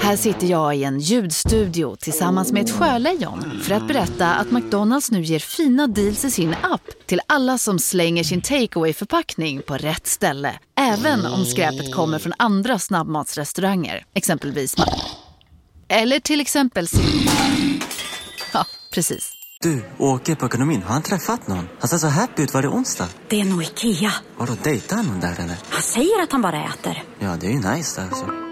Här sitter jag i en ljudstudio tillsammans med ett sjölejon för att berätta att McDonalds nu ger fina deals i sin app till alla som slänger sin takeaway förpackning på rätt ställe. Även om skräpet kommer från andra snabbmatsrestauranger, exempelvis Eller till exempel Ja, precis. Du, åker på ekonomin. Har han träffat någon? Han ser så happy ut. Var det onsdag? Det är nog Ikea. Har du dejtat någon där eller? Han säger att han bara äter. Ja, det är ju nice där alltså.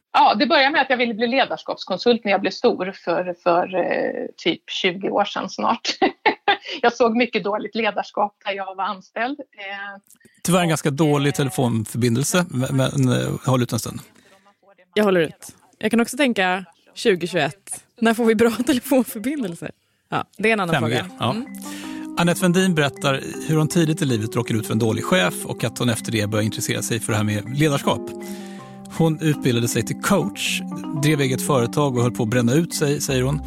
Ja, det började med att jag ville bli ledarskapskonsult när jag blev stor för, för eh, typ 20 år sedan snart. jag såg mycket dåligt ledarskap där jag var anställd. Eh, Tyvärr en ganska dålig telefonförbindelse, men, men eh, håll ut en stund. Jag håller ut. Jag kan också tänka 2021. När får vi bra telefonförbindelser? Ja, det är en annan 5G, fråga. Ja. Mm. Anette Wendin berättar hur hon tidigt i livet råkade ut för en dålig chef och att hon efter det började intressera sig för det här med ledarskap. Hon utbildade sig till coach, drev eget företag och höll på att bränna ut sig, säger hon.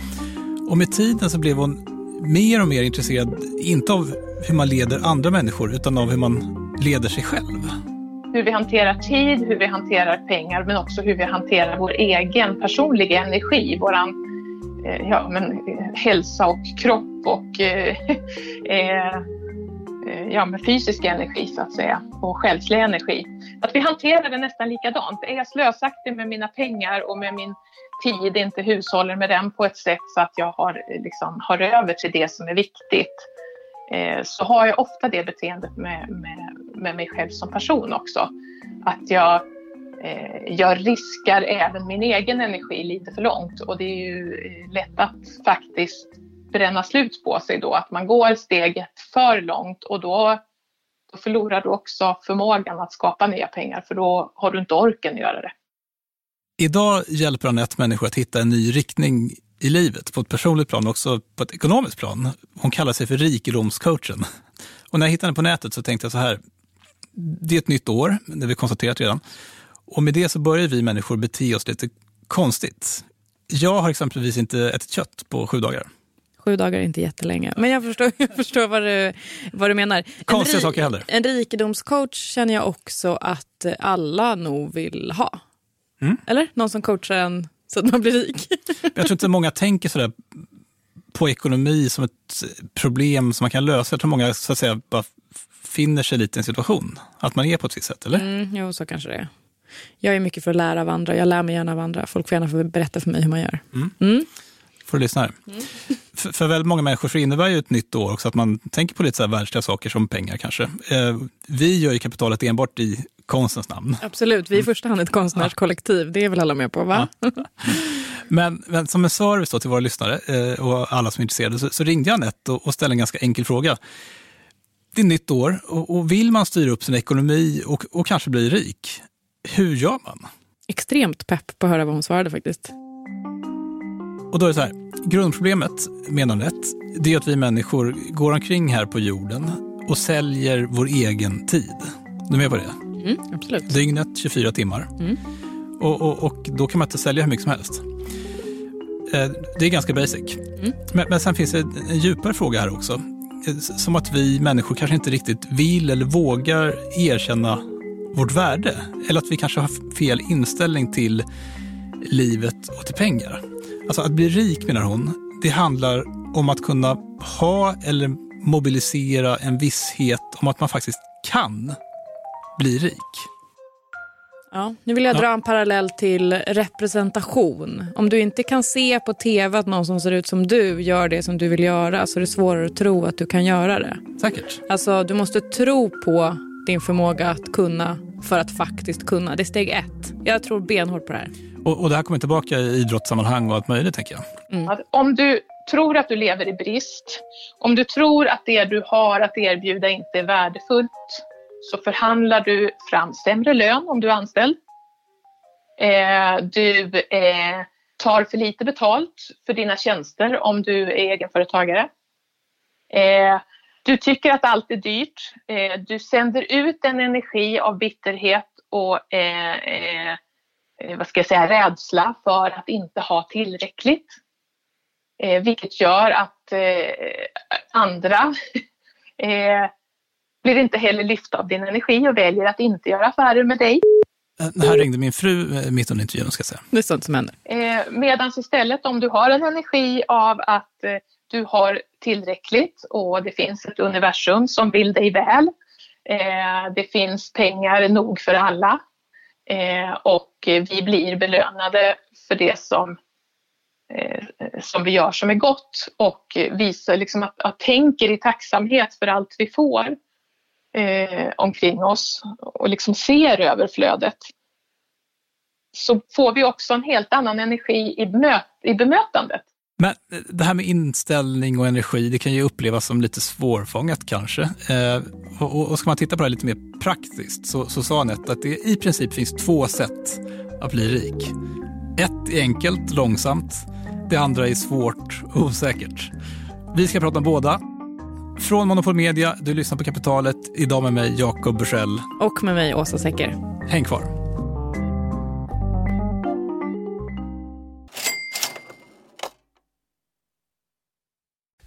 Och med tiden så blev hon mer och mer intresserad, inte av hur man leder andra människor, utan av hur man leder sig själv. Hur vi hanterar tid, hur vi hanterar pengar, men också hur vi hanterar vår egen personliga energi, våran eh, ja, men, eh, hälsa och kropp och eh, eh, Eh, ja, med fysisk energi så att säga och själslig energi att vi hanterar det nästan likadant. Är jag slösaktig med mina pengar och med min tid, inte hushåller med den på ett sätt så att jag har, eh, liksom, har över till det som är viktigt, eh, så har jag ofta det beteendet med, med, med mig själv som person också. Att jag, eh, jag riskar även min egen energi lite för långt och det är ju eh, lätt att faktiskt bränna slut på sig då, att man går steget för långt och då då förlorar du också förmågan att skapa nya pengar för då har du inte orken att göra det. Idag hjälper Anette människor att hitta en ny riktning i livet på ett personligt plan och också på ett ekonomiskt plan. Hon kallar sig för rikedomscoachen. Och när jag hittade henne på nätet så tänkte jag så här, det är ett nytt år, det har vi konstaterat redan. Och med det så börjar vi människor bete oss lite konstigt. Jag har exempelvis inte ätit kött på sju dagar. Sju dagar är inte jättelänge. Men jag förstår, jag förstår vad, du, vad du menar. Konstiga saker heller. En rikedomscoach känner jag också att alla nog vill ha. Mm. Eller? Någon som coachar en så att man blir rik. jag tror inte många tänker sådär på ekonomi som ett problem som man kan lösa. Jag tror många så att säga, bara finner sig lite i en situation. Att man är på ett visst sätt, eller? Mm, jo, så kanske det är. Jag är mycket för att lära av andra. Jag lär mig gärna av andra. Folk får gärna berätta för mig hur man gör. Mm. Mm för lyssnare. Mm. För, för väldigt många människor så innebär ju ett nytt år också att man tänker på lite så här världsliga saker som pengar kanske. Eh, vi gör ju kapitalet enbart i konstens namn. Absolut, vi är i första hand ett konstnärskollektiv. Det är väl alla med på, va? Ja. Men, men, som en service till våra lyssnare eh, och alla som är intresserade så, så ringde jag Anette och, och ställde en ganska enkel fråga. Det är nytt år och, och vill man styra upp sin ekonomi och, och kanske bli rik, hur gör man? Extremt pepp på att höra vad hon svarade faktiskt. Och då är det så här, grundproblemet, menar rätt, det är att vi människor går omkring här på jorden och säljer vår egen tid. Du är med på det? Mm, absolut. Dygnet 24 timmar. Mm. Och, och, och, då kan man inte sälja hur mycket som helst. Eh, det är ganska basic. Mm. Men, men sen finns det en djupare fråga här också. Eh, som att vi människor kanske inte riktigt vill eller vågar erkänna vårt värde. Eller att vi kanske har fel inställning till livet och till pengar. Alltså att bli rik menar hon, det handlar om att kunna ha eller mobilisera en visshet om att man faktiskt kan bli rik. Ja, nu vill jag dra en parallell till representation. Om du inte kan se på tv att någon som ser ut som du gör det som du vill göra så är det svårare att tro att du kan göra det. Säkert. Alltså, du måste tro på din förmåga att kunna för att faktiskt kunna. Det är steg ett. Jag tror benhårt på det här. Och, och det här kommer tillbaka i idrottssammanhang och allt möjligt, tänker jag. Mm. Om du tror att du lever i brist, om du tror att det du har att erbjuda inte är värdefullt, så förhandlar du fram sämre lön om du är anställd. Eh, du eh, tar för lite betalt för dina tjänster om du är egenföretagare. Eh, du tycker att allt är dyrt. Eh, du sänder ut en energi av bitterhet och eh, eh, vad ska jag säga, rädsla för att inte ha tillräckligt. vilket gör att andra blir inte heller lyfta av din energi och väljer att inte göra affärer med dig. Här ringde min fru mitt under intervjun. Ska jag säga. Det är sånt som händer. Medan istället om du har en energi av att du har tillräckligt och det finns ett universum som vill dig väl. Eh, det finns pengar nog för alla eh, och vi blir belönade för det som, eh, som vi gör som är gott och visar liksom att, att tänker i tacksamhet för allt vi får omkring oss och liksom ser överflödet så får vi också en helt annan energi i, bemöt i bemötandet. Men eh, det här med inställning och energi, det kan ju upplevas som lite svårfångat kanske. Eh, och, och ska man titta på det här lite mer praktiskt så, så sa Anette att det i princip finns två sätt att bli rik. Ett är enkelt, långsamt. Det andra är svårt och osäkert. Vi ska prata om båda. Från Monopol Media, du lyssnar på Kapitalet. Idag med mig Jakob Bursell. Och med mig Åsa Secker. Häng kvar.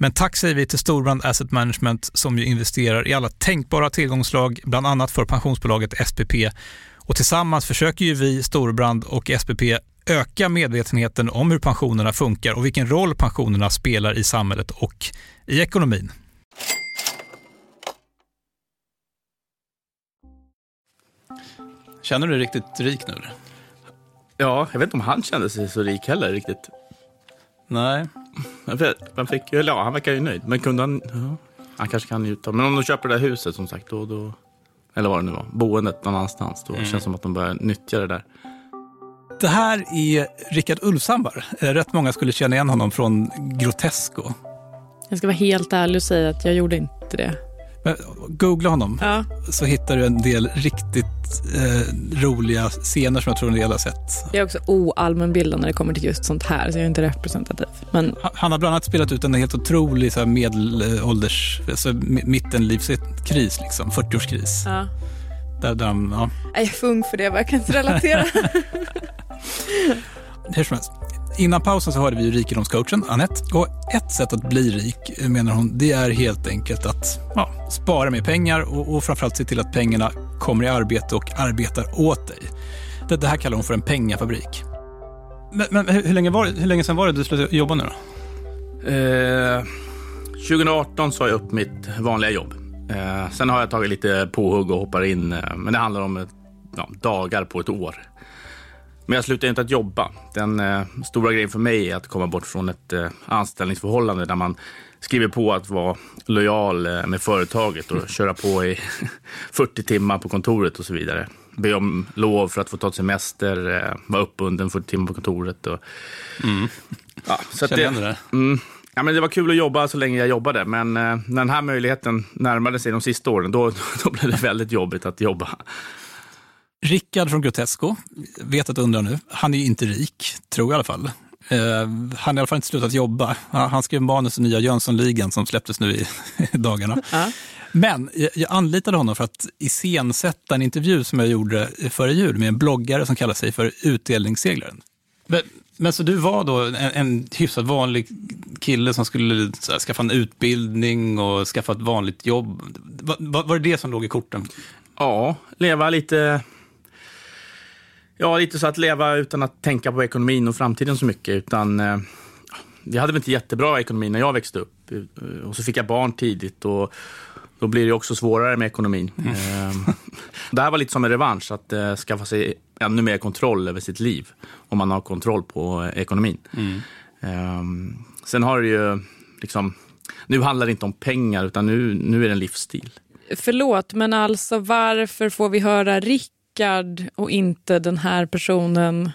Men tack säger vi till Storbrand Asset Management som ju investerar i alla tänkbara tillgångslag, bland annat för pensionsbolaget SPP. Och tillsammans försöker ju vi, Storbrand och SPP, öka medvetenheten om hur pensionerna funkar och vilken roll pensionerna spelar i samhället och i ekonomin. Känner du dig riktigt rik nu? Ja, jag vet inte om han kände sig så rik heller riktigt. Nej. Man fick, eller ja, han verkar ju nöjd. Men kunde han... Ja, han kanske kan njuta. Men om de köper det där huset som sagt, då... då eller vad det nu var. Boendet någon annanstans. Då mm. känns det som att de börjar nyttja det där. Det här är Rickard Ulfsandbar. Eh, rätt många skulle känna igen honom från Grotesco. Jag ska vara helt ärlig och säga att jag gjorde inte det. Men googla honom ja. så hittar du en del riktigt eh, roliga scener som jag tror en del har sett. Jag är också oallmänbildad när det kommer till just sånt här, så jag är inte representativ. Men... Han har bland annat spelat ut en helt otrolig så här, medelålders, alltså, mittenlivskris, liksom, 40-årskris. Ja. Där, där de, ja. Jag är för ung för det, jag kan inte relatera. Hur som helst. Innan pausen så hörde vi rikedomscoachen Annette. Och ett sätt att bli rik, menar hon, det är helt enkelt att ja, spara mer pengar och, och framförallt se till att pengarna kommer i arbete och arbetar åt dig. Det, det här kallar hon för en pengafabrik. Men, men hur, länge var, hur länge sedan var det du slutade jobba nu då? Eh, 2018 sa jag upp mitt vanliga jobb. Eh, sen har jag tagit lite påhugg och hoppar in, eh, men det handlar om ja, dagar på ett år. Men jag slutar inte att jobba. Den eh, stora grejen för mig är att komma bort från ett eh, anställningsförhållande där man skriver på att vara lojal eh, med företaget och köra på i 40 timmar på kontoret och så vidare. Be om lov för att få ta semester, eh, vara uppbunden 40 timmar på kontoret. Och, Mm. ja, så att Känner det. Mm, ja, men det var kul att jobba så länge jag jobbade, men eh, när den här möjligheten närmade sig de sista åren, då, då blev det väldigt jobbigt att jobba. Rickard från Grotesco, vet att du undrar nu, han är ju inte rik, tror jag i alla fall. Eh, han har i alla fall inte slutat jobba. Han han skrev manus i nya Jönssonligan som släpptes nu i, dagarna. Ja. Men jag, jag anlitade honom för att iscensätta en intervju som jag gjorde före jul med en bloggare som kallar sig för Utdelningsseglaren. Men, men så du var då en, en hyfsat vanlig kille som skulle så här, skaffa en utbildning och skaffa ett vanligt jobb. Va, va, var det det som låg i korten? Ja, leva lite... Ja, lite så att leva utan att tänka på ekonomin och framtiden så mycket. Utan, eh, vi hade väl inte jättebra ekonomi när jag växte upp. Eh, Och så fick jag barn tidigt och då blir det också svårare med ekonomin. Eh, det här var lite som en revansch, att eh, skaffa sig ännu mer kontroll över sitt liv. Om man har kontroll på eh, ekonomin. Eh, sen har det ju liksom... Nu handlar det inte om pengar, utan nu, nu är det en livsstil. Förlåt, men alltså varför får vi höra Rickard och inte den här personen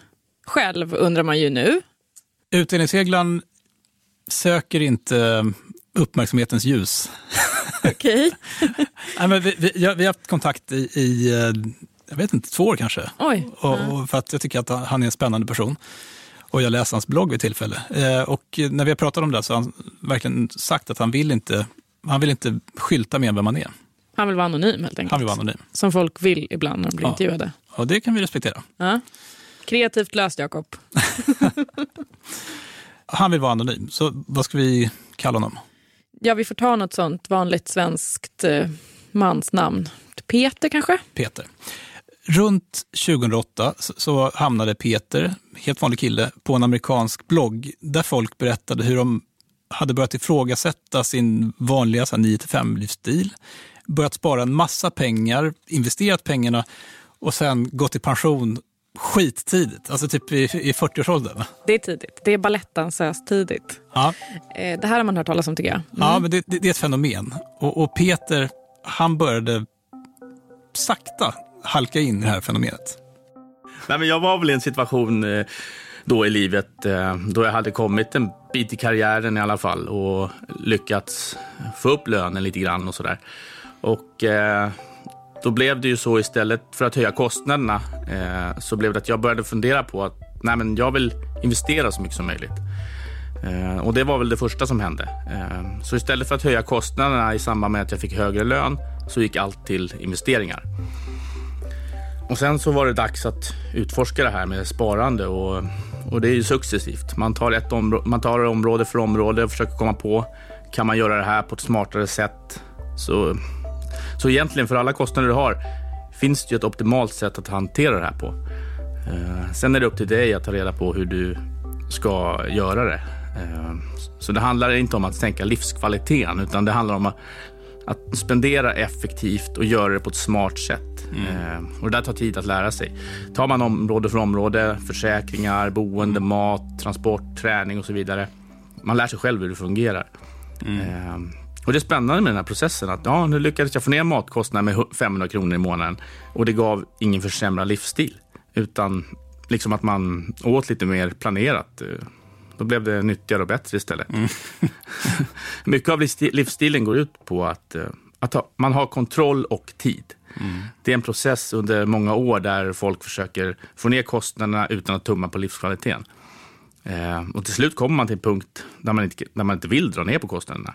själv, undrar man ju nu. Utdelningsseglaren söker inte uppmärksamhetens ljus. Okej. Nej, men vi, vi, jag, vi har haft kontakt i, i, eh, jag vet inte, två år kanske. Oj. Och, och för att jag tycker att han- han är en spännande person. Och jag läste hans blogg vid tillfälle. Eh, och när vi har pratat om det så har han verkligen sagt att han vill inte, han vill inte skylta med vem man är. Han vill vara anonym helt enkelt. Han vill vara anonym. Som folk vill ibland när de blir Ja. intervjuade. Och det kan vi respektera. Ja. Kreativt löst, Jakob. Han vill vara anonym, så vad ska vi kalla honom? Ja, vi får ta något sånt vanligt svenskt eh, mansnamn. Peter kanske? Peter. Runt 2008 så- så hamnade Peter, helt vanlig kille, på en amerikansk blogg där folk berättade hur de hade börjat ifrågasätta sin vanliga 9-5-livsstil, börjat spara en massa pengar, investerat pengarna och sen gått i pension skittidigt, alltså typ i, i 40-årsåldern. Det är tidigt. Det är balettdansöst tidigt. Ja, Eh, det här har man hört talas om tycker jag. ja men det, det, det är ett fenomen. Och, och Peter, han började sakta halka in i det här fenomenet. Nej, men jag var väl i en situation eh, då i livet eh, då jag hade kommit en bit i karriären i alla fall och lyckats få upp lönen lite grann och sådär. Och eh, då blev det ju så istället för att höja kostnaderna eh, så blev det att jag började fundera på att nej, men jag vill investera så mycket som möjligt. Eh, och det var väl det första som hände. Eh, så istället för att höja kostnaderna i samband med att jag fick högre lön så gick allt till investeringar. Och sen så var det dags att utforska det här med sparande och, och det är ju successivt. Man tar, ett man tar område för område och försöker komma på, kan man göra det här på ett smartare sätt? Så, så egentligen för alla kostnader du har finns det ju ett optimalt sätt att hantera det här på. Eh, sen är det upp till dig att ta reda på hur du ska göra det. Eh, så det handlar inte om att sänka livskvaliteten utan det handlar om att att spendera effektivt och göra det på ett smart sätt. Eh, och det där tar tid att lära sig. Tar man område för område, försäkringar, boende, mat, transport, träning och så vidare. Man lär sig själv hur det fungerar. Eh, och det är spännande med den här processen. att ja, Nu lyckades jag få ner matkostnaden med hu- 500 kronor i månaden och det gav ingen försämrad livsstil. Utan liksom att man åt lite mer planerat. Eh, Då blev det nyttigare och bättre istället. Mycket av livssti- livsstilen går ut på att, eh, att ha, man har kontroll och tid. Det är en process under många år där folk försöker få ner kostnaderna utan att tumma på livskvaliteten. Eh, och till slut kommer man till en punkt där man inte, där man inte vill dra ner på kostnaderna.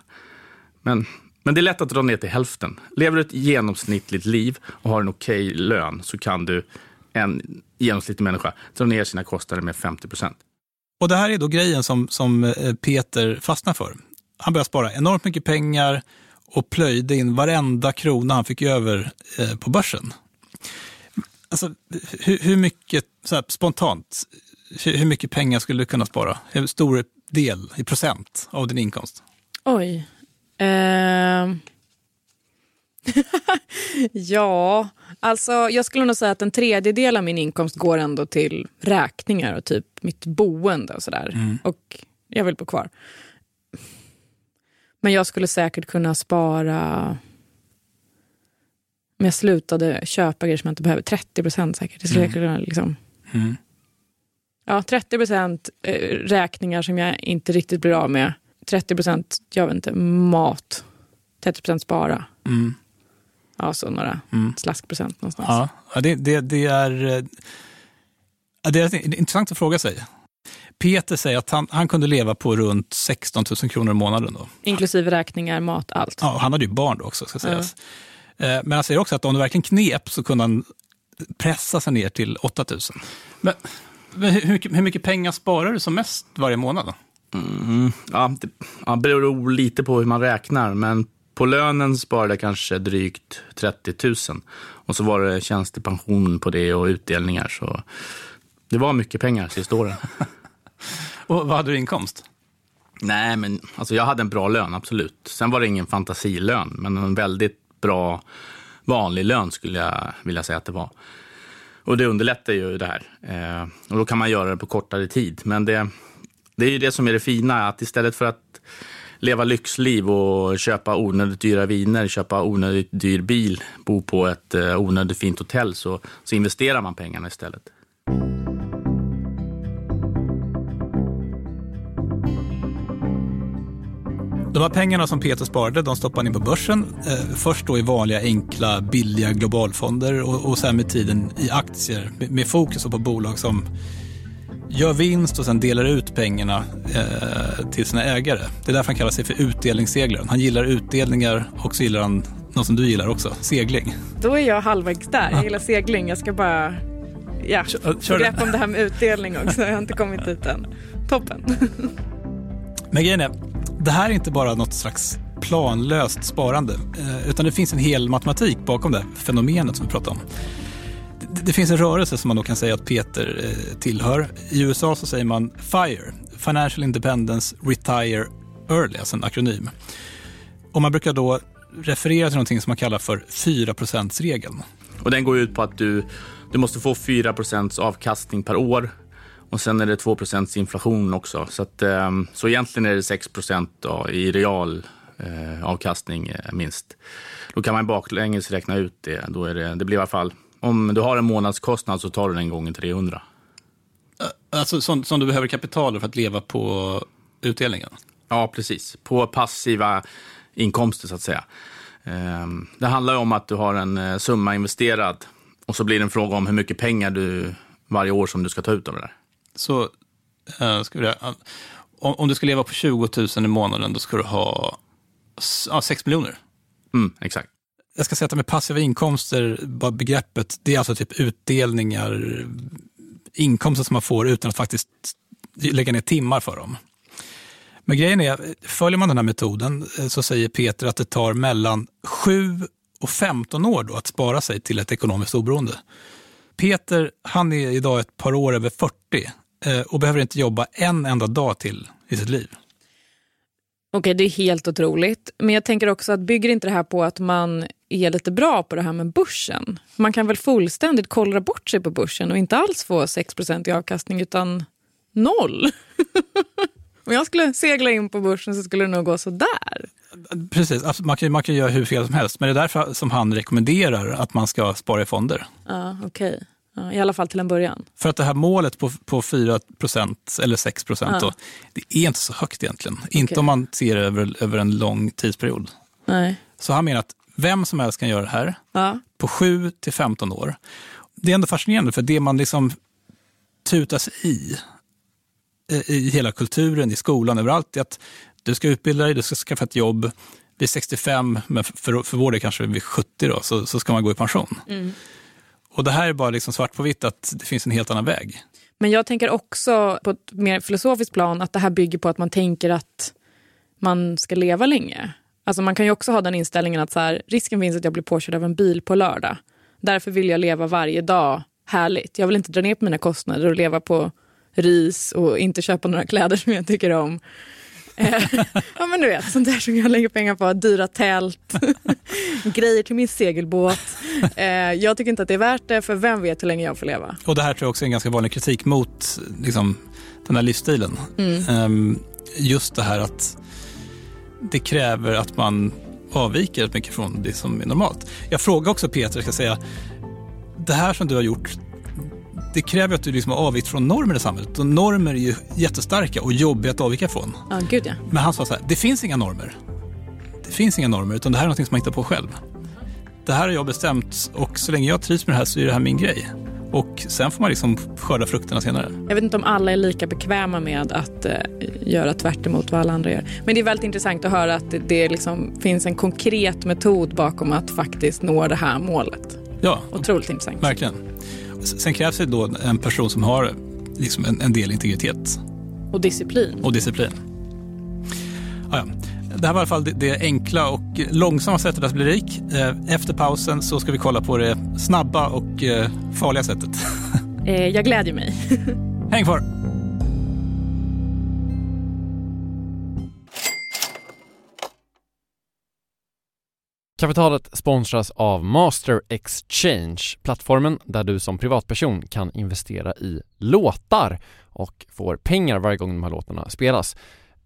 Men, men det är lätt att dra ner till hälften. Lever du ett genomsnittligt liv och har en okej lön så kan du, en genomsnittlig människa, dra ner sina kostnader med 50 procent. Och det här är då grejen som, som eh, Peter fastnar för. Han började spara enormt mycket pengar och plöjde in varenda krona han fick över eh, på börsen. Alltså, hur, hur mycket, så här, spontant, hur, hur mycket pengar skulle du kunna spara? Hur stor del i procent av din inkomst? Oj. Ehm. Ja, alltså jag skulle nog säga att en tredjedel av min inkomst går ändå till räkningar och typ mitt boende och sådär. Mm. Och jag vill bo kvar. Men jag skulle säkert kunna spara om jag slutade köpa grejer som jag inte behöver. 30 procent säkert. Jag skulle Mm. kunna liksom, Mm. ja, 30 procent eh, räkningar som jag inte riktigt blir av med. 30 procent, jag vet inte, mat. 30 procent spara. Mm. Ja, så några Mm. slaskprocent någonstans. Ja, det, det, det, är, eh, det är intressant att fråga sig. Peter säger att han, han kunde leva på runt 16 000 kronor i månaden. Då. Inklusive räkningar, mat, allt. Ja, han hade ju barn då också, ska sägas. Eh, Men han säger också att om det verkligen knep så kunde han pressa sig ner till 8 000. Men, men hur, hur mycket pengar sparar du som mest varje månad? Då? Mm, ja, det ja, beror lite på hur man räknar, men på lönen sparade jag kanske drygt 30 000. Och så var det tjänstepension på det och utdelningar. Så det var mycket pengar sista åren. Och vad hade du inkomst? Nej, men alltså jag hade en bra lön, absolut. Sen var det ingen fantasilön, men en väldigt bra vanlig lön skulle jag vilja säga att det var. Och det underlättar ju det här. Eh, och då kan man göra det på kortare tid. Men det, det är ju det som är det fina, att istället för att leva lyxliv och köpa onödigt dyra viner, köpa onödigt dyr bil, bo på ett eh, onödigt fint hotell, så, så investerar man pengarna istället. De här pengarna som Peter sparade, de stoppade han in på börsen. Eh, först då i vanliga, enkla, billiga globalfonder och, och sen med tiden i aktier med, med fokus på bolag som gör vinst och sen delar ut pengarna eh, till sina ägare. Det är därför han kallar sig för utdelningsseglaren. Han gillar utdelningar och så gillar han något som du gillar också, segling. Då är jag halvvägs där. Jag gillar segling. Jag ska bara ja, Kör- kör grepp det. om det här med utdelning också. Jag har inte kommit dit än. Toppen. Men grejen är, det här är inte bara något slags planlöst sparande, eh, utan det finns en hel matematik bakom det fenomenet som vi pratar om. Det, finns en rörelse som man då kan säga att Peter eh, tillhör. I USA så säger man FIRE, Financial Independence Retire Early, alltså en akronym. Och man brukar då referera till någonting som man kallar för 4%-regeln. Och den går ut på att du, du måste få 4% avkastning per år. Och sen är det 2% inflation också. Så, att, ehm, så egentligen är det 6 då, i real eh, avkastning eh, minst. Då kan man baklänges räkna ut det. Då är det, det blir i alla fall, om du har en månadskostnad så tar du den gånger 300. Alltså som, som du behöver kapital för att leva på utdelningen. Ja, precis. På passiva inkomster så att säga. Ehm, Det handlar ju om att du har en eh, summa investerad och så blir det en fråga om hur mycket pengar du varje år som du ska ta ut av det där. Så eh, ska vi, ja, om, om du ska leva på 20 000 i månaden, då ska du ha s- ja, 6 miljoner. Mm, exakt. Jag ska säga att det med passiva inkomster, bara begreppet, det är alltså typ utdelningar, inkomster som man får utan att faktiskt lägga ner timmar för dem. Men grejen är, följer man den här metoden eh, så säger Peter att det tar mellan 7 och 15 år då att spara sig till ett ekonomiskt oberoende. Peter, han är idag ett par år över 40 eh, och behöver inte jobba en enda dag till i sitt liv. Okej, det är helt otroligt. Men jag tänker också att bygger inte det här på att man är lite bra på det här med börsen? Man kan väl fullständigt kollra bort sig på börsen och inte alls få 6 i avkastning utan noll? Om jag skulle segla in på börsen så skulle det nog gå så där. Precis, alltså man, kan, man kan göra hur fel som helst, men det är därför som han rekommenderar att man ska spara i fonder. Ja, okej. Ja, I alla fall till en början. För att det här målet på, på 4% eller 6 Ja. då, det är inte så högt egentligen. Inte om man ser det över, över en lång tidsperiod. Nej. Så han menar att vem som helst kan göra det här Ja. på 7 till 15 år. Det är ändå fascinerande, för det man liksom tutas i, i hela kulturen, i skolan, överallt, är att du ska utbilda dig, du ska skaffa ett jobb. Vid 65, men för, för vår del kanske vid 70 då, så, så ska man gå i pension. Mm. Och det här är bara liksom svart på vitt att det finns en helt annan väg. Men jag tänker också på ett mer filosofiskt plan att det här bygger på att man tänker att man ska leva länge. Alltså man kan ju också ha den inställningen att så här, risken finns att jag blir påkörd av en bil på lördag. Därför vill jag leva varje dag härligt. Jag vill inte dra ner på mina kostnader och leva på ris och inte köpa några kläder som jag tycker om. Eh, ja men du vet, sånt där som jag lägger pengar på. Dyra tält. grejer till min segelbåt. Eh, jag tycker inte att det är värt det, för vem vet hur länge jag får leva. Och det här tror jag också är en ganska vanlig kritik mot liksom, den här livsstilen. Mm. Um, just det här att det kräver att man avviker rätt mycket från det som är normalt. Jag frågar också Peter, ska säga, det här som du har gjort, det kräver att du liksom har avvikit från normer i samhället. Och normer är ju jättestarka och jobbiga att avvika från. Ja, gud ja. Men han sa så här, det finns inga normer. Det finns inga normer, utan det här är något som man hittar på själv. Det här har jag bestämt och så länge jag trivs med det här så är det här min grej. Och sen får man liksom skörda frukterna senare. Jag vet inte om alla är lika bekväma med att eh, göra tvärt emot vad alla andra gör. Men det är väldigt intressant att höra att det, det liksom finns en konkret metod bakom att faktiskt nå det här målet. Ja, Otroligt intressant. verkligen. Sen krävs det då en person som har liksom en, en del integritet Och disciplin. och disciplin. Det här var i alla fall det, det enkla och långsamma sättet att bli rik. Eh, Efter pausen så ska vi kolla på det snabba och eh, farliga sättet. Eh, jag glädjer mig. Häng kvar! Kapitalet sponsras av Master Exchange, plattformen där du som privatperson kan investera i låtar och får pengar varje gång de här låtarna spelas.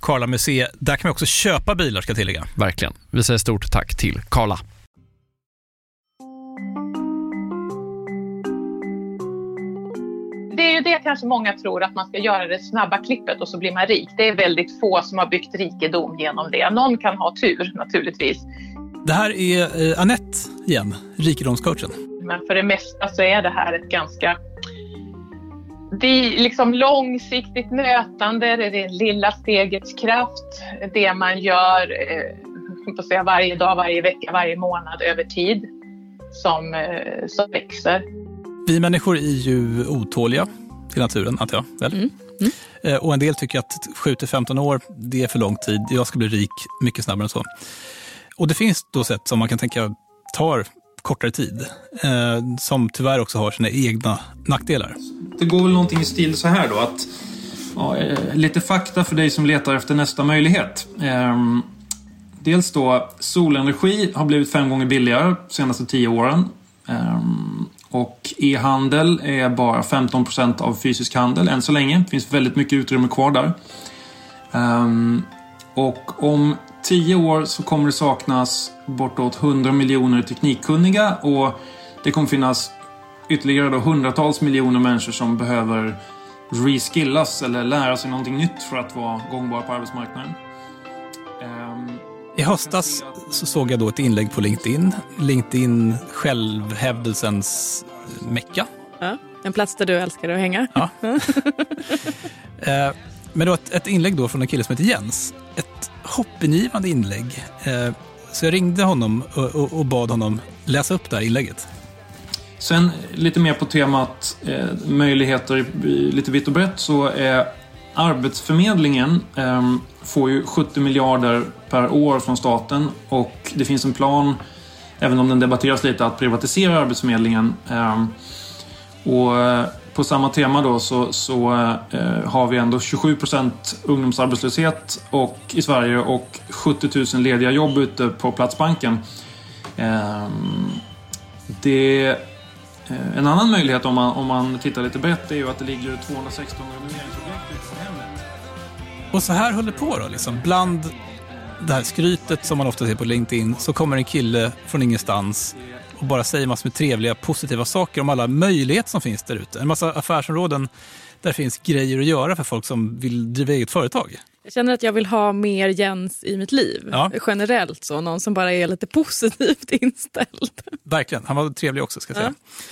Karla Museet. Där kan man också köpa bilar ska jag tillägga. Verkligen. Vi säger stort tack till Karla. Det är ju det kanske många tror att man ska göra det snabba klippet och så blir man rik. Det är väldigt få som har byggt rikedom genom det. Någon kan ha tur naturligtvis. Det här är eh, Annette igen, rikedomscoachen. Men för det mesta så är det här ett ganska det är liksom långsiktigt nötande, det är det lilla stegets kraft, det man gör eh, på att säga, varje dag, varje vecka, varje månad över tid som, eh, som växer. Vi människor är ju otåliga till naturen, antar jag. Väl? Mm. Eh, Och en del tycker att 7-15 år, det är för lång tid. Jag ska bli rik mycket snabbare än så. Och det finns då sätt som man kan tänka tar kortare tid, eh, som tyvärr också har sina egna nackdelar. Det går väl någonting i stil så här då att ja, eh, lite fakta för dig som letar efter nästa möjlighet. Eh, dels då solenergi har blivit fem gånger billigare de senaste tio åren. Eh, och e-handel är bara 15 procent av fysisk handel än så länge. Det finns väldigt mycket utrymme kvar där. Ehm, och om tio år så kommer det saknas bortåt 100 miljoner teknikkunniga och det kommer finnas ytterligare då hundratals miljoner människor som behöver reskillas eller lära sig någonting nytt för att vara gångbara på arbetsmarknaden. Um, I höstas så såg jag då ett inlägg på LinkedIn. LinkedIn självhävdelsens mecka. Ja, en plats där du älskar att hänga. Ja. Eh, men det var ett, ett, inlägg då från en kille som heter Jens. Ett hoppingivande inlägg. Eh, så jag ringde honom och, bad honom läsa upp det här inlägget. Sen lite mer på temat eh, möjligheter lite vitt och brett så är Arbetsförmedlingen eh, får ju 70 miljarder per år från staten och det finns en plan, även om den debatteras lite, att privatisera Arbetsförmedlingen. Ehm, eh, och på samma tema då så, så eh, har vi ändå 27 procent ungdomsarbetslöshet och, i Sverige och 70 000 lediga jobb ute på Platsbanken. Eh, det, eh, en annan möjlighet om man, om man tittar lite brett är ju att det ligger 216 renoveringsobjekt ute på hemmet. Och så här höll det på då, liksom. Bland det här skrytet som man ofta ser på LinkedIn så kommer en kille från ingenstans och bara säger massor med trevliga, positiva saker om alla möjligheter som finns där ute. En massa affärsområden där det finns grejer att göra för folk som vill driva eget företag. Jag känner att jag vill ha mer Jens i mitt liv. Ja. Generellt så, någon som bara är lite positivt inställd. Verkligen, han var trevlig också ska jag säga. Ja.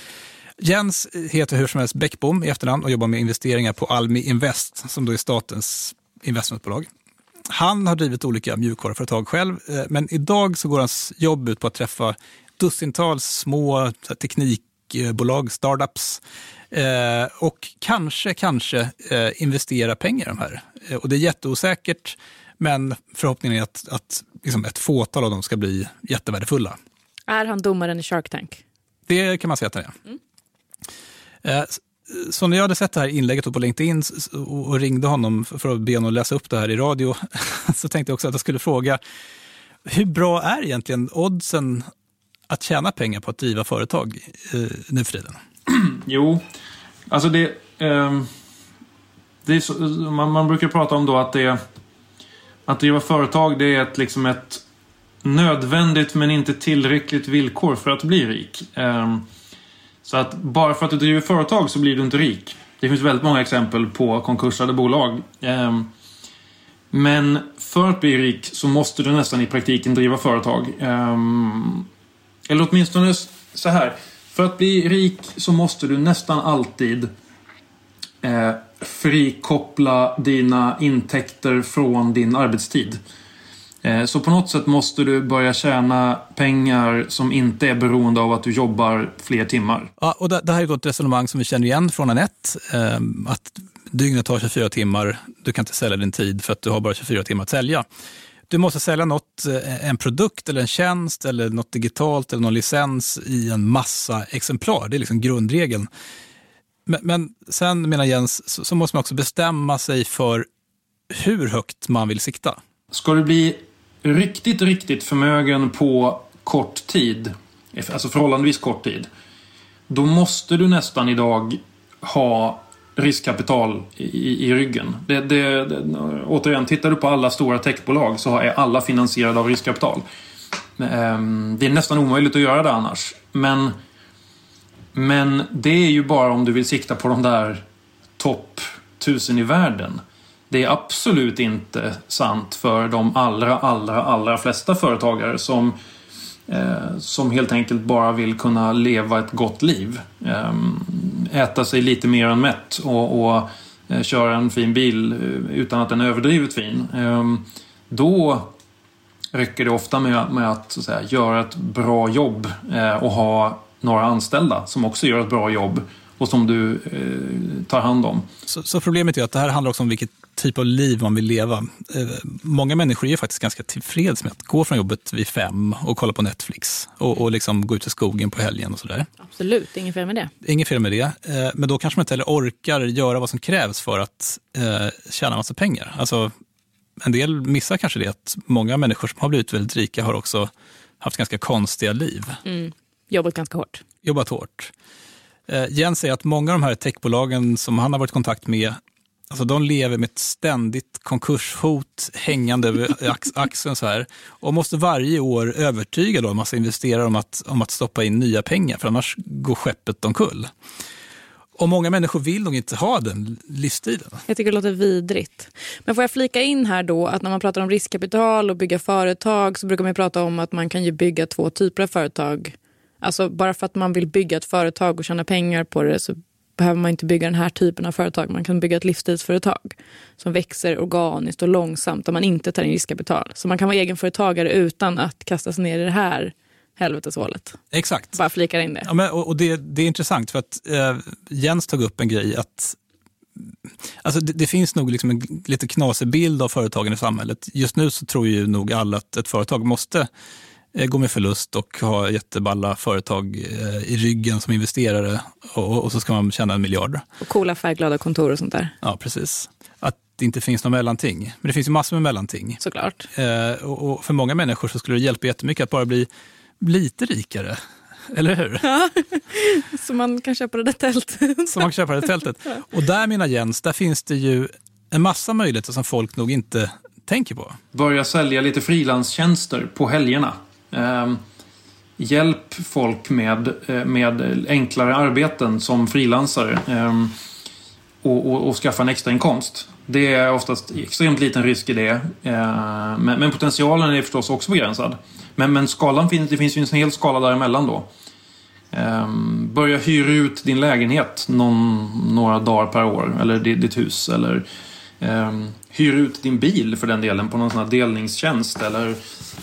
Jens heter hur som helst Bäckbom i efternamn och jobbar med investeringar på Almi Invest som då är statens investmentbolag. Han har drivit olika mjukvaruföretag själv, eh, men idag så går hans jobb ut på att träffa dussintals små teknikbolag, startups eh, och kanske, kanske eh, investera pengar i de här. Eh, och det är jätteosäkert, men förhoppningen är att, att liksom ett fåtal av dem ska bli jättevärdefulla. Är han domaren i Shark Tank? Det kan man säga att han är. Mm. Så när jag hade sett det här inlägget på LinkedIn och ringde honom för att be honom läsa upp det här i radio så tänkte jag också att jag skulle fråga hur bra är egentligen oddsen att tjäna pengar på att driva företag eh, nu för tiden? Jo, alltså det... Eh, det är så, man, man, brukar prata om då att det... Att driva företag det är ett, liksom ett nödvändigt men inte tillräckligt villkor för att bli rik. Eh, så att bara för att du driver företag så blir du inte rik. Det finns väldigt många exempel på konkursade bolag. Ehm, men för att bli rik så måste du nästan i praktiken driva företag. Ehm, eller åtminstone så här. För att bli rik så måste du nästan alltid eh, frikoppla dina intäkter från din arbetstid. Eh, så på något sätt måste du börja tjäna pengar som inte är beroende av att du jobbar fler timmar. Ja, och det, det här är ett resonemang som vi känner igen från Anette. Eh, att dygnet tar 24 timmar, du kan inte sälja din tid för att du har bara 24 timmar att sälja. Du måste sälja något, eh, en produkt eller en tjänst eller något digitalt eller någon licens i en massa exemplar. Det är liksom grundregeln. Men, men sen, menar Jens, så, så, måste man också bestämma sig för hur högt man vill sikta. Ska du bli riktigt, riktigt förmögen på kort tid, alltså förhållandevis kort tid, då måste du nästan idag ha riskkapital i, i ryggen. Det, det, det, återigen, tittar du på alla stora techbolag så är alla finansierade av riskkapital. Ehm, det är nästan omöjligt att göra det annars. Men, men det är ju bara om du vill sikta på de där topp tusen i världen. Det är absolut inte sant för de allra, allra, allra flesta företagare som Eh, Eh, som helt enkelt bara vill kunna leva ett gott liv. Eh, äta sig lite mer än mätt och, och eh, köra en fin bil eh, utan att den är överdrivet fin. Ehm, då räcker det ofta med, med att, så att säga, göra ett bra jobb eh, och ha några anställda som också gör ett bra jobb och som du tar hand om. Så, så, problemet är att det här handlar också om vilket typ av liv man vill leva. Eh, många människor är faktiskt ganska tillfreds med att gå från jobbet vid fem och kolla på Netflix och, och liksom gå ut i skogen på helgen och sådär. Absolut, inget fel med det. Inget fel med det, eh, men då kanske man inte heller orkar göra vad som krävs för att eh, tjäna massa pengar. Alltså, en del missar kanske det att många människor som har blivit väldigt rika har också haft ganska konstiga liv. Mm. Jobbat ganska hårt. Jobbat hårt. Eh, Jens säger att många av de här techbolagen som han har varit i kontakt med, alltså de lever med ett ständigt konkurshot hängande över ax axeln så här och måste varje år övertyga då alltså en massa investerare om att, om att stoppa in nya pengar, för annars går skeppet omkull. Och många människor vill nog inte ha den livsstilen. Jag tycker det låter vidrigt. Men får jag flika in här då att när man pratar om riskkapital och bygga företag så brukar man prata om att man kan ju bygga två typer av företag. Alltså bara för att man vill bygga ett företag och tjäna pengar på det så behöver man inte bygga den här typen av företag. Man kan bygga ett livsstilsföretag som växer organiskt och långsamt och man inte tar in riskkapital. Så man kan vara egenföretagare utan att kasta sig ner i det här helveteshålet. Exakt. Bara flikar in det. Ja, men, och och det, det är intressant för att eh, Jens tog upp en grej att Alltså det, det finns nog liksom en lite knasig bild av företagen i samhället. Just nu så tror ju nog alla att ett företag måste eh, gå med förlust och ha jätteballa företag eh, i ryggen som investerare och, och så ska man tjäna en miljard. Och coola färgglada kontor och sånt där. Ja, precis. Att det inte finns något mellanting. Men det finns ju massor med mellanting. Såklart. Eh, och, och för många människor så skulle det hjälpa jättemycket att bara bli lite rikare. Eller hur? Ja, så man kan köpa det där tältet. Så man kan köpa det tältet. Och där menar Jens, där finns det ju en massa möjligheter som folk nog inte tänker på. Börja sälja lite frilanstjänster på helgerna eh, hjälp folk med, eh, med enklare arbeten som frilansare. eh, och, och, och skaffa en extra inkomst. Det är oftast extremt liten risk i det. Eh, men, men potentialen är förstås också begränsad. Men, men skalan finns, det finns ju en hel skala däremellan då. Um, börja hyra ut din lägenhet någon, några dagar per år, eller ditt hus. Eller um, hyra ut din bil för den delen på någon sån här delningstjänst. Eller,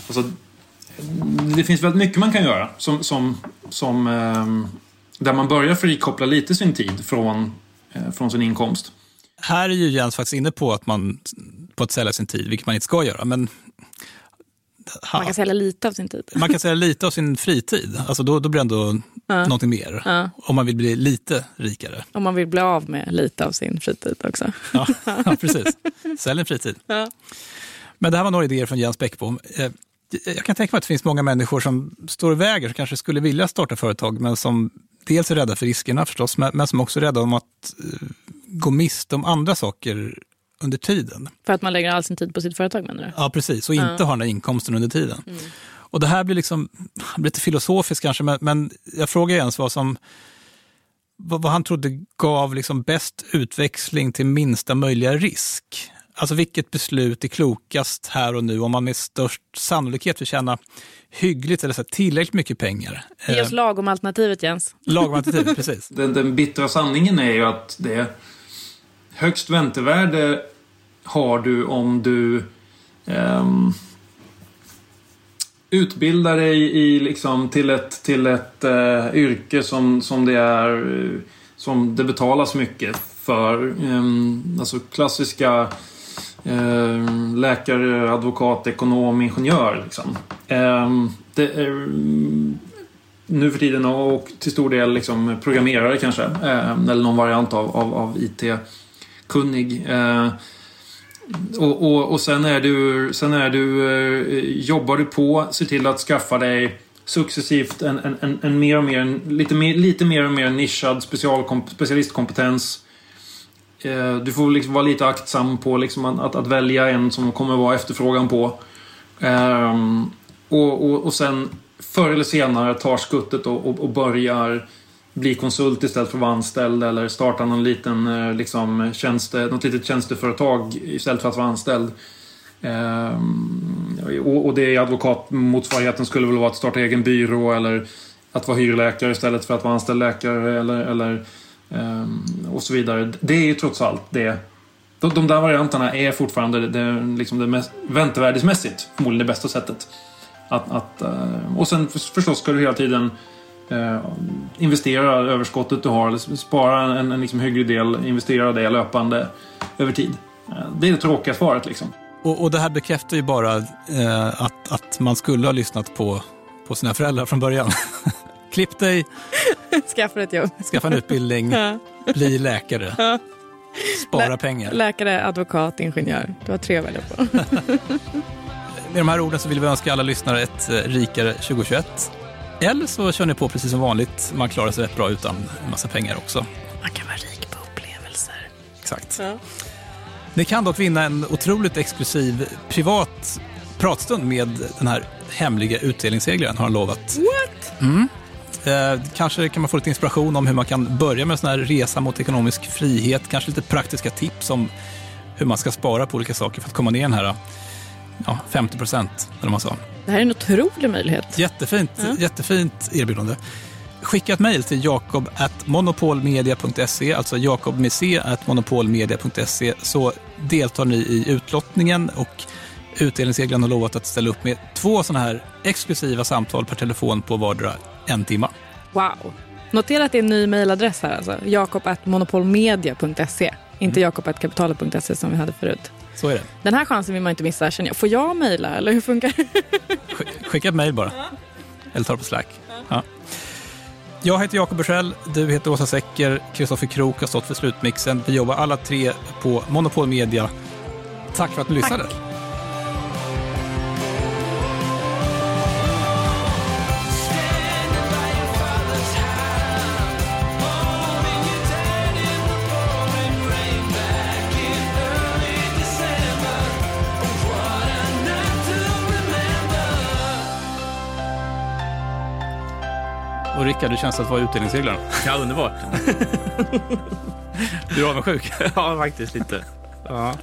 alltså, det finns väldigt mycket man kan göra som, som, som, um, där man börjar frikoppla lite sin tid från, uh, från sin inkomst. Här är ju Jens faktiskt inne på att, man, på att sälja sin tid, vilket man inte ska göra. Men man kan sälja lite av sin tid. Man kan sälja lite av sin fritid. Alltså då, då blir det ändå ja. någonting mer. Ja. Om man vill bli lite rikare. Om man vill bli av med lite av sin fritid också. Ja, ja precis. Sälj en fritid. Ja. Men det här var några idéer från Jens Bäckbom. Jag kan tänka mig att det finns många människor som står i vägen, som kanske skulle vilja starta företag, men som dels är rädda för riskerna förstås, men som också är rädda om att eh, gå miste om andra saker under tiden. För att man lägger all sin tid på sitt företag menar du? Ja, precis. Och inte ja. har den här inkomsten under tiden. Mm. Och det här blir liksom, lite filosofiskt kanske, men, men jag frågar Jens vad som vad, vad han trodde gav liksom bäst utväxling till minsta möjliga risk. Alltså vilket beslut är klokast här och nu om man med störst sannolikhet vill tjäna hyggligt eller så här, tillräckligt mycket pengar. Ge oss lagom alternativet Jens. Lagom alternativet, precis. Den, den bittra sanningen är ju att det högst väntevärde har du om du um, utbildar dig i, liksom, till ett, till ett uh, yrke som, som, det är, uh, som det betalas mycket för. Um, alltså klassiska uh, Eh, läkare, advokat, ekonom, ingenjör. Liksom. Ehm, det är, mm, nu för tiden och till stor del liksom programmerare kanske. Eh, eller någon variant av, av, av IT kunnig. Eh, och, och, och sen är du, sen är du, eh, jobbar du på, se till att skaffa dig successivt en, en, en, en mer och mer, lite mer, lite mer och mer nischad specialistkompetens. Eh, du får liksom vara lite aktsam på liksom att, att, välja en som kommer vara efterfrågan på. Um, och, och, och sen förr eller senare tar skuttet och, och, och börjar bli konsult istället för att vara anställd eller starta någon liten, eh, liksom, tjänste, något litet tjänsteföretag istället för att vara anställd. Ehm, och det advokatmotsvarigheten skulle väl vara att starta egen byrå eller att vara hyrläkare istället för att vara anställd läkare eller, eller Ehm, och så vidare. Det är ju trots allt det. De, de där varianterna är fortfarande det, liksom det mest, väntevärdesmässigt förmodligen det bästa sättet. Att, att, eh, och sen förstås ska du hela tiden eh, investera överskottet du har, eller spara en, en liksom hygglig del, investera det löpande över tid. Eh, det är det tråkiga svaret liksom. Och, och det här bekräftar ju bara eh, att, att man skulle ha lyssnat på, på sina föräldrar från början. Klipp dig, Skaffa ett jobb. skaffa en utbildning, bli läkare, Ja. spara Lä- pengar. Läkare, advokat, ingenjör. Du har tre att välja på. Med de här orden så vill vi önska alla lyssnare ett eh, rikare 2021. Eller så kör ni på precis som vanligt. Man klarar sig rätt bra utan en massa pengar också. Man kan vara rik på upplevelser. Exakt. Ja. Ni kan dock vinna en otroligt exklusiv privat pratstund med den här hemliga utdelningsseglaren, har han lovat. What? Mm. Eh, kanske kan man få lite inspiration om hur man kan börja med en sån här resa mot ekonomisk frihet. Kanske lite praktiska tips om hur man ska spara på olika saker för att komma ner den här ja, 50 procent, eller man sa. Det här är en otrolig möjlighet. Jättefint, Ja. jättefint erbjudande. Skicka ett mejl till jakob.monopolmedia.se, alltså jakob med c at monopolmedia.se, så deltar ni i utlottningen och utdelningsseglaren har lovat att ställa upp med två sådana här exklusiva samtal per telefon på vardera en timma. Wow. Notera att det är en ny mejladress här. Alltså. jakob.monopolmedia.se. Inte jakob.kapitalet.se som vi hade förut. Så är det. Den här chansen vill man inte missa. Känner jag. Får jag mejla eller hur funkar det? Sk- Skicka ett mejl bara. Eller ta det på Slack. Ja. Jag heter Jakob Bursell, du heter Åsa Secker, Kristoffer Krook har stått för slutmixen. Vi jobbar alla tre på Monopol Media. Tack för att ni lyssnade. Rickard, hur känns det att vara utdelningsseglare? Ja, underbart. Du är avundsjuk? ja, faktiskt lite. Ja.